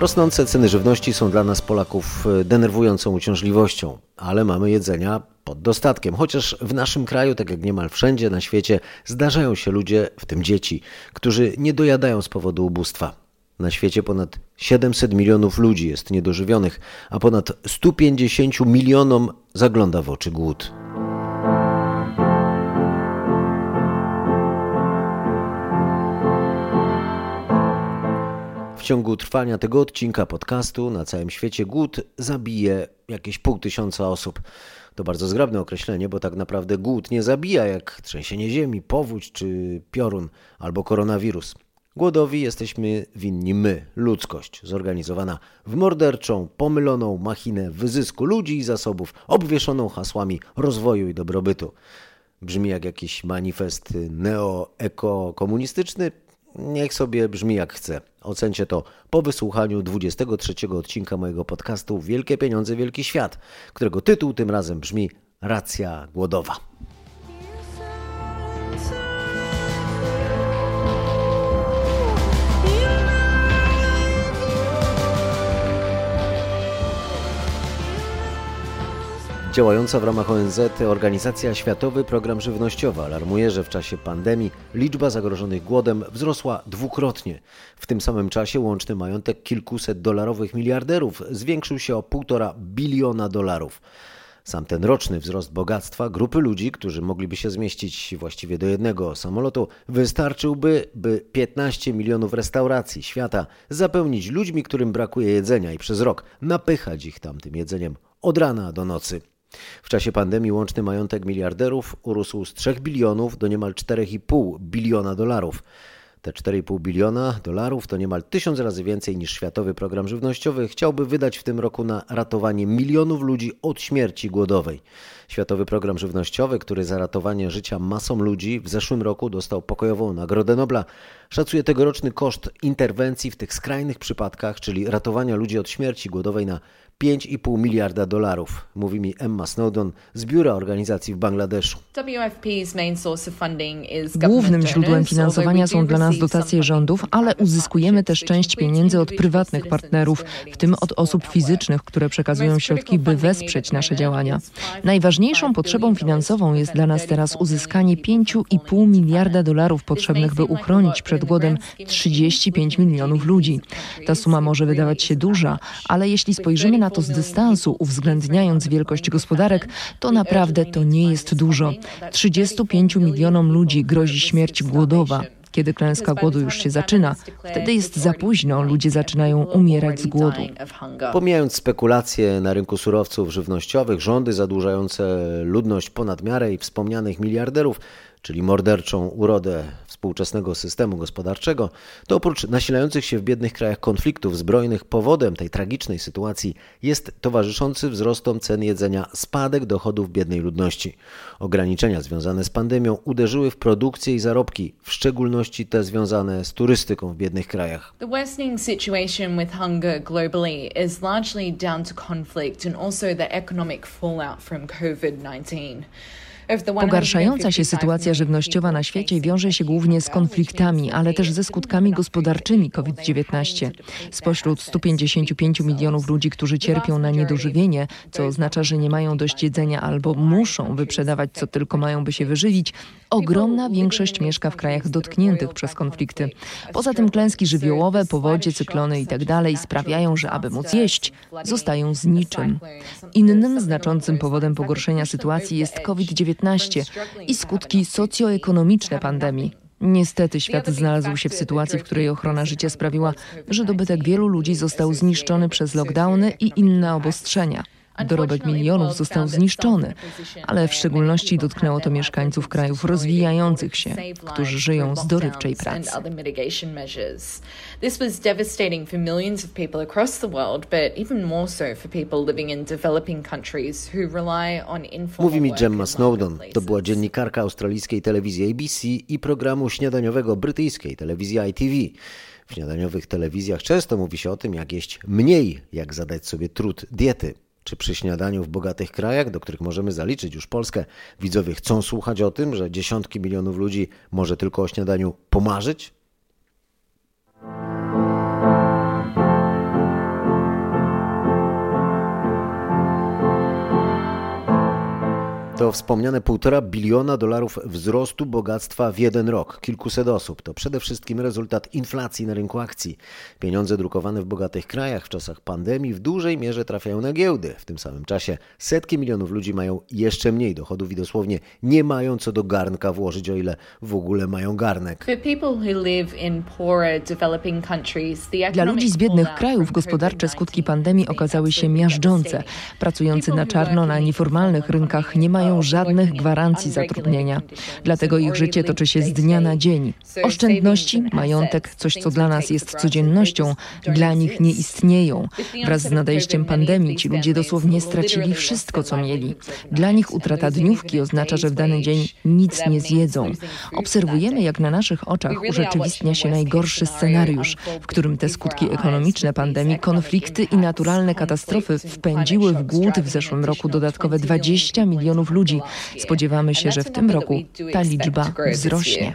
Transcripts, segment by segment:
Rosnące ceny żywności są dla nas Polaków e, denerwującą uciążliwością, ale mamy jedzenia pod dostatkiem. Chociaż w naszym kraju, tak jak niemal wszędzie na świecie, zdarzają się ludzie, w tym dzieci, którzy nie dojadają z powodu ubóstwa. Na świecie ponad 700 milionów ludzi jest niedożywionych, a ponad 150 milionom zagląda w oczy głód. W ciągu trwania tego odcinka podcastu na całym świecie głód zabije jakieś pół tysiąca osób. To bardzo zgrabne określenie, bo tak naprawdę głód nie zabija jak trzęsienie ziemi, powódź czy piorun albo koronawirus. Głodowi jesteśmy winni my, ludzkość, zorganizowana w morderczą, pomyloną machinę wyzysku ludzi i zasobów, obwieszoną hasłami rozwoju i dobrobytu. Brzmi jak jakiś manifest neo-eko-komunistyczny, Niech sobie brzmi jak chce. Ocencie to po wysłuchaniu 23 odcinka mojego podcastu Wielkie Pieniądze, Wielki Świat, którego tytuł tym razem brzmi Racja Głodowa. Działająca w ramach ONZ Organizacja Światowy Program Żywnościowy alarmuje, że w czasie pandemii liczba zagrożonych głodem wzrosła dwukrotnie. W tym samym czasie łączny majątek kilkuset dolarowych miliarderów zwiększył się o 1,5 biliona dolarów. Sam ten roczny wzrost bogactwa grupy ludzi, którzy mogliby się zmieścić właściwie do jednego samolotu, wystarczyłby, by 15 milionów restauracji świata zapełnić ludźmi, którym brakuje jedzenia i przez rok napychać ich tamtym jedzeniem od rana do nocy. W czasie pandemii łączny majątek miliarderów urósł z 3 bilionów do niemal 4,5 biliona dolarów. Te 4,5 biliona dolarów to niemal tysiąc razy więcej niż Światowy Program Żywnościowy chciałby wydać w tym roku na ratowanie milionów ludzi od śmierci głodowej. Światowy Program Żywnościowy, który za ratowanie życia masom ludzi w zeszłym roku dostał pokojową Nagrodę Nobla, szacuje tegoroczny koszt interwencji w tych skrajnych przypadkach, czyli ratowania ludzi od śmierci głodowej na 5,5 miliarda dolarów, mówi mi Emma Snowdon z Biura Organizacji w Bangladeszu. Głównym źródłem finansowania są dla nas dotacje rządów, ale uzyskujemy też część pieniędzy od prywatnych partnerów, w tym od osób fizycznych, które przekazują środki, by wesprzeć nasze działania. Najważniejszą potrzebą finansową jest dla nas teraz uzyskanie 5,5 miliarda dolarów potrzebnych, by uchronić przed głodem 35 milionów ludzi. Ta suma może wydawać się duża, ale jeśli spojrzymy na to z dystansu, uwzględniając wielkość gospodarek, to naprawdę to nie jest dużo. 35 milionom ludzi grozi śmierć głodowa. Kiedy klęska głodu już się zaczyna, wtedy jest za późno, ludzie zaczynają umierać z głodu. Pomijając spekulacje na rynku surowców żywnościowych, rządy zadłużające ludność ponad miarę i wspomnianych miliarderów, czyli morderczą urodę współczesnego systemu gospodarczego, to oprócz nasilających się w biednych krajach konfliktów zbrojnych powodem tej tragicznej sytuacji jest towarzyszący wzrostom cen jedzenia spadek dochodów biednej ludności. Ograniczenia związane z pandemią uderzyły w produkcję i zarobki, w szczególności te związane z turystyką w biednych krajach. The worsening situation with hunger globally is largely down to conflict and also the economic fallout from COVID-19. Pogarszająca się sytuacja żywnościowa na świecie wiąże się głównie z konfliktami, ale też ze skutkami gospodarczymi COVID-19. Spośród 155 milionów ludzi, którzy cierpią na niedożywienie, co oznacza, że nie mają dość jedzenia albo muszą wyprzedawać co tylko mają, by się wyżywić, ogromna większość mieszka w krajach dotkniętych przez konflikty. Poza tym klęski żywiołowe, powodzie, cyklony itd. Tak sprawiają, że aby móc jeść, zostają z niczym. Innym znaczącym powodem pogorszenia sytuacji jest COVID-19 i skutki socjoekonomiczne pandemii. Niestety świat znalazł się w sytuacji, w której ochrona życia sprawiła, że dobytek wielu ludzi został zniszczony przez lockdowny i inne obostrzenia. Dorobek milionów został zniszczony, ale w szczególności dotknęło to mieszkańców krajów rozwijających się, którzy żyją z dorywczej pracy. This was devastating for millions of people across the world, but even more so for people living in developing countries who rely on informal Mówi mi Gemma Snowdon. To była dziennikarka australijskiej telewizji ABC i programu śniadaniowego brytyjskiej telewizji ITV. W śniadaniowych telewizjach często mówi się o tym, jak jeść mniej, jak zadać sobie trud diety. Czy przy śniadaniu w bogatych krajach, do których możemy zaliczyć już Polskę, widzowie chcą słuchać o tym, że dziesiątki milionów ludzi może tylko o śniadaniu pomarzyć? To wspomniane półtora biliona dolarów wzrostu bogactwa w jeden rok, kilkuset osób. To przede wszystkim rezultat inflacji na rynku akcji. Pieniądze drukowane w bogatych krajach w czasach pandemii w dużej mierze trafiają na giełdy. W tym samym czasie setki milionów ludzi mają jeszcze mniej dochodów i dosłownie nie mają co do garnka włożyć, o ile w ogóle mają garnek. Dla ludzi z biednych krajów gospodarcze skutki pandemii okazały się miażdżące. Pracujący na czarno na nieformalnych rynkach nie mają mają żadnych gwarancji zatrudnienia. Dlatego ich życie toczy się z dnia na dzień. Oszczędności, majątek, coś co dla nas jest codziennością, dla nich nie istnieją. Wraz z nadejściem pandemii ci ludzie dosłownie stracili wszystko, co mieli. Dla nich utrata dniówki oznacza, że w dany dzień nic nie zjedzą. Obserwujemy, jak na naszych oczach urzeczywistnia się najgorszy scenariusz, w którym te skutki ekonomiczne pandemii, konflikty i naturalne katastrofy wpędziły w głód w zeszłym roku dodatkowe 20 milionów ludzi ludzi. Spodziewamy się, że w tym roku ta liczba wzrośnie.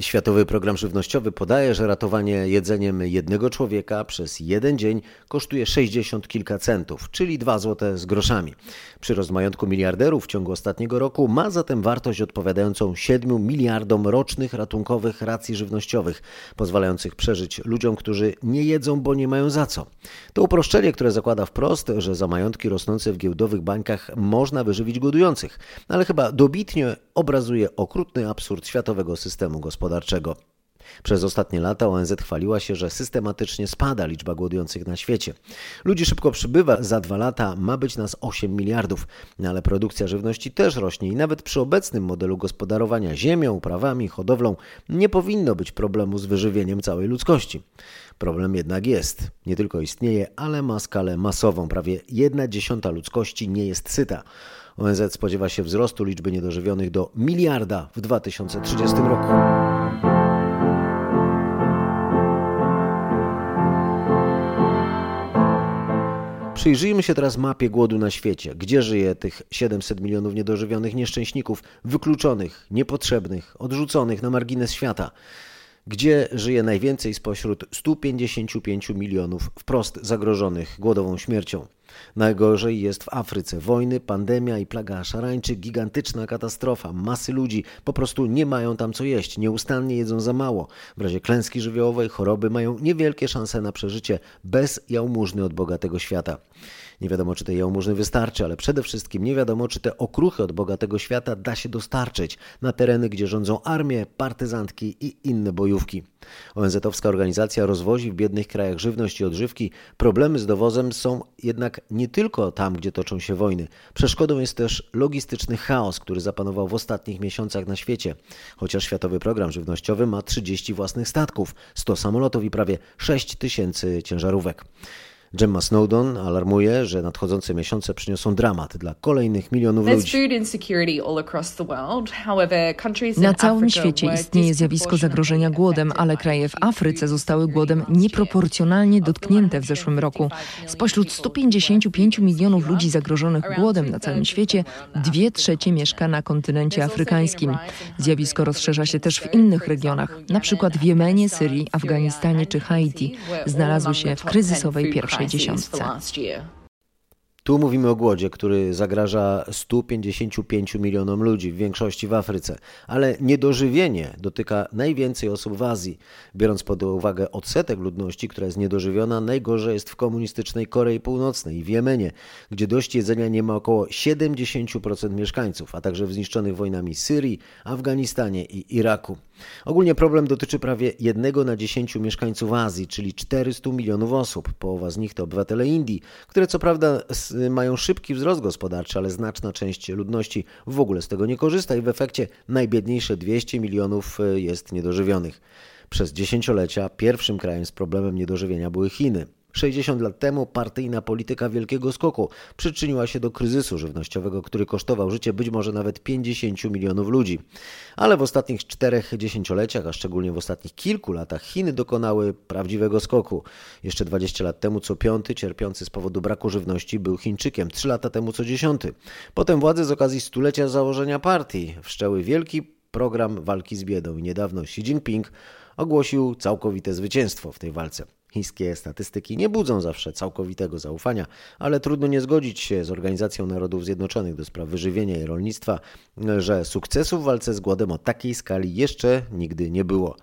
Światowy Program Żywnościowy podaje, że ratowanie jedzeniem jednego człowieka przez jeden dzień kosztuje 60 kilka centów, czyli 2 zł z groszami. Przyrost majątku miliarderów w ciągu ostatniego roku ma zatem wartość odpowiadającą 7 miliardom rocznych ratunkowych racji żywnościowych, pozwalających przeżyć ludziom, którzy nie jedzą, bo nie mają za co. To uproszczenie, które zakłada wprost, że za majątki rosnące w giełdowych bańkach można wyżywić głodujących, ale chyba dobitnie obrazuje okrutny absurd światowego systemu gospodarczego. Przez ostatnie lata ONZ chwaliła się, że systematycznie spada liczba głodujących na świecie. Ludzi szybko przybywa, za dwa lata ma być nas 8 miliardów, ale produkcja żywności też rośnie i nawet przy obecnym modelu gospodarowania ziemią, uprawami, hodowlą nie powinno być problemu z wyżywieniem całej ludzkości. Problem jednak jest. Nie tylko istnieje, ale ma skalę masową. Prawie jedna dziesiąta ludzkości nie jest syta. ONZ spodziewa się wzrostu liczby niedożywionych do miliarda w 2030 roku. Przyjrzyjmy się teraz mapie głodu na świecie. Gdzie żyje tych 700 milionów niedożywionych nieszczęśników, wykluczonych, niepotrzebnych, odrzuconych na margines świata? Gdzie żyje najwięcej spośród 155 milionów wprost zagrożonych głodową śmiercią? Najgorzej jest w Afryce. Wojny, pandemia i plaga szarańczy, gigantyczna katastrofa. Masy ludzi po prostu nie mają tam co jeść, nieustannie jedzą za mało. W razie klęski żywiołowej choroby mają niewielkie szanse na przeżycie bez jałmużny od bogatego świata. Nie wiadomo, czy tej jałmużny wystarczy, ale przede wszystkim nie wiadomo, czy te okruchy od bogatego świata da się dostarczyć na tereny, gdzie rządzą armie, partyzantki i inne bojówki. ONZ-owska organizacja rozwozi w biednych krajach żywność i odżywki. Problemy z dowozem są jednak nie tylko tam, gdzie toczą się wojny. Przeszkodą jest też logistyczny chaos, który zapanował w ostatnich miesiącach na świecie. Chociaż Światowy Program Żywnościowy ma 30 własnych statków, 100 samolotów i prawie 6 tysięcy ciężarówek. Gemma Snowdon alarmuje, że nadchodzące miesiące przyniosą dramat dla kolejnych milionów ludzi. Na całym świecie istnieje zjawisko zagrożenia głodem, ale kraje w Afryce zostały głodem nieproporcjonalnie dotknięte w zeszłym roku. Spośród 155 milionów ludzi zagrożonych głodem na całym świecie, dwie trzecie mieszka na kontynencie afrykańskim. Zjawisko rozszerza się też w innych regionach, na przykład w Jemenie, Syrii, Afganistanie czy Haiti. Znalazły się w kryzysowej pierwszej pierwszej dziesiątce. Tu mówimy o głodzie, który zagraża 155 milionom ludzi, w większości w Afryce, ale niedożywienie dotyka najwięcej osób w Azji. Biorąc pod uwagę odsetek ludności, która jest niedożywiona, najgorzej jest w komunistycznej Korei Północnej i w Jemenie, gdzie dość jedzenia nie ma około 70% mieszkańców, a także w zniszczonych wojnami Syrii, Afganistanie i Iraku. Ogólnie problem dotyczy prawie jednego na 10 mieszkańców Azji, czyli 400 milionów osób. Połowa z nich to obywatele Indii, które co prawda mają szybki wzrost gospodarczy, ale znaczna część ludności w ogóle z tego nie korzysta i w efekcie najbiedniejsze 200 milionów e, jest niedożywionych. Przez dziesięciolecia pierwszym krajem z problemem niedożywienia były Chiny. 60 lat temu partyjna polityka wielkiego skoku przyczyniła się do kryzysu żywnościowego, który kosztował życie być może nawet 50 milionów ludzi. Ale w ostatnich czterech dziesięcioleciach, a szczególnie w ostatnich kilku latach, Chiny dokonały prawdziwego skoku. Jeszcze 20 lat temu co piąty cierpiący z powodu braku żywności był Chińczykiem, 3 lata temu co dziesiąty. Potem władze z okazji stulecia założenia partii wszczęły wielki program walki z biedą i niedawno Xi Jinping ogłosił całkowite zwycięstwo w tej walce. Chińskie statystyki nie budzą zawsze całkowitego zaufania, ale trudno nie zgodzić się z Organizacją Narodów Zjednoczonych do spraw wyżywienia i rolnictwa, że sukcesu w walce z głodem o takiej skali jeszcze nigdy nie było.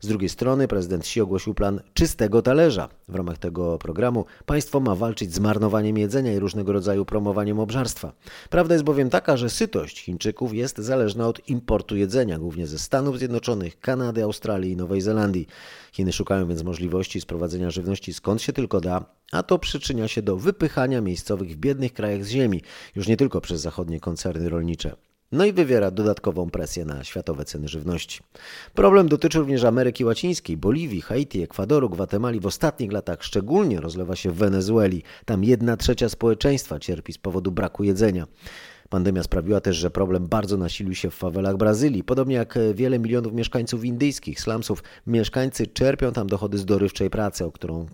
Z drugiej strony prezydent Xi ogłosił plan czystego talerza. W ramach tego programu państwo ma walczyć z marnowaniem jedzenia i różnego rodzaju promowaniem obżarstwa. Prawda jest bowiem taka, że sytość Chińczyków jest zależna od importu jedzenia, głównie ze Stanów Zjednoczonych, Kanady, Australii i Nowej Zelandii. Chiny szukają więc możliwości sprowadzenia żywności skąd się tylko da, a to przyczynia się do wypychania miejscowych w biednych krajach z ziemi, już nie tylko przez zachodnie koncerny rolnicze. No i wywiera dodatkową presję na światowe ceny żywności. Problem dotyczy również Ameryki Łacińskiej, Boliwii, Haiti, Ekwadoru, Gwatemali. W ostatnich latach szczególnie rozlewa się w Wenezueli. Tam jedna trzecia społeczeństwa cierpi z powodu braku jedzenia. Pandemia sprawiła też, że problem bardzo nasilił się w fawelach Brazylii. Podobnie jak wiele milionów mieszkańców indyjskich slumsów, mieszkańcy czerpią tam dochody z dorywczej pracy, o którą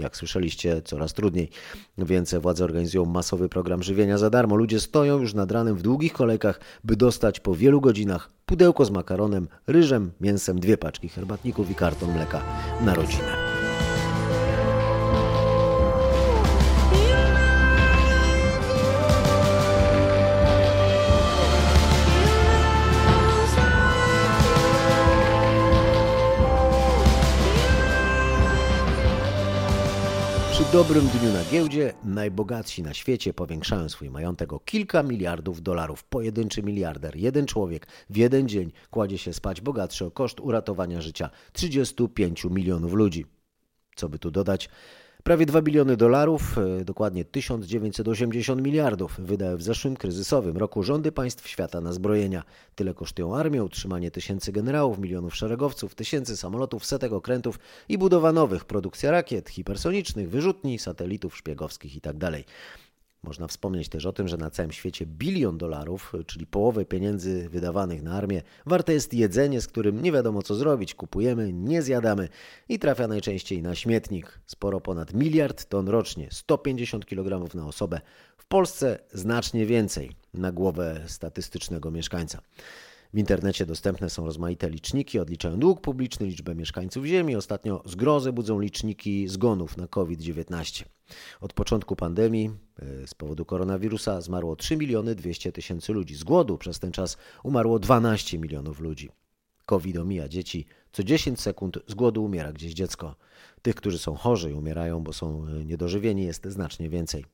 jak słyszeliście, coraz trudniej. Więc władze organizują masowy program żywienia za darmo. Ludzie stoją już nad ranem w długich kolejkach, by dostać po wielu godzinach pudełko z makaronem, ryżem, mięsem, dwie paczki herbatników i karton mleka na rodzinę. Dobrym dniu na giełdzie najbogatsi na świecie powiększają swój majątek o kilka miliardów dolarów. Pojedynczy miliarder, jeden człowiek w jeden dzień kładzie się spać bogatszy o koszt uratowania życia 35 milionów ludzi. Co by tu dodać? Prawie 2 biliony dolarów, e, dokładnie 1980 miliardów, wydały w zeszłym kryzysowym roku rządy państw świata na zbrojenia. Tyle kosztują armię, utrzymanie tysięcy generałów, milionów szeregowców, tysięcy samolotów, setek okrętów i budowa nowych, produkcja rakiet, hipersonicznych, wyrzutni, satelitów szpiegowskich itd. Można wspomnieć też o tym, że na całym świecie bilion dolarów, czyli połowę pieniędzy wydawanych na armię, warte jest jedzenie, z którym nie wiadomo co zrobić. Kupujemy, nie zjadamy i trafia najczęściej na śmietnik. Sporo ponad miliard ton rocznie, 150 kg na osobę. W Polsce znacznie więcej na głowę statystycznego mieszkańca. W internecie dostępne są rozmaite liczniki, odliczają dług publiczny, liczbę mieszkańców Ziemi. Ostatnio zgrozę budzą liczniki zgonów na COVID-19. Od początku pandemii e, z powodu koronawirusa zmarło 3 miliony 200 tysięcy ludzi. Z głodu przez ten czas umarło 12 milionów ludzi. COVID omija dzieci. Co 10 sekund z głodu umiera gdzieś dziecko. Tych, którzy są chorzy i umierają, bo są e, niedożywieni, jest znacznie więcej.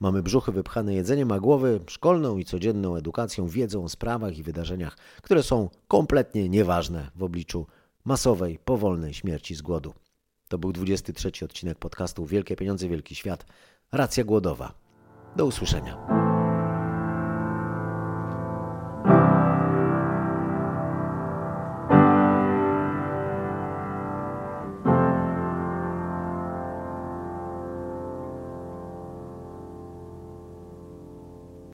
Mamy brzuchy wypchane jedzeniem, a głowy szkolną i codzienną edukacją, wiedzą o sprawach i wydarzeniach, które są kompletnie nieważne w obliczu masowej, powolnej śmierci z głodu. To był 23 odcinek podcastu Wielkie Pieniądze, Wielki Świat. Racja głodowa. Do usłyszenia.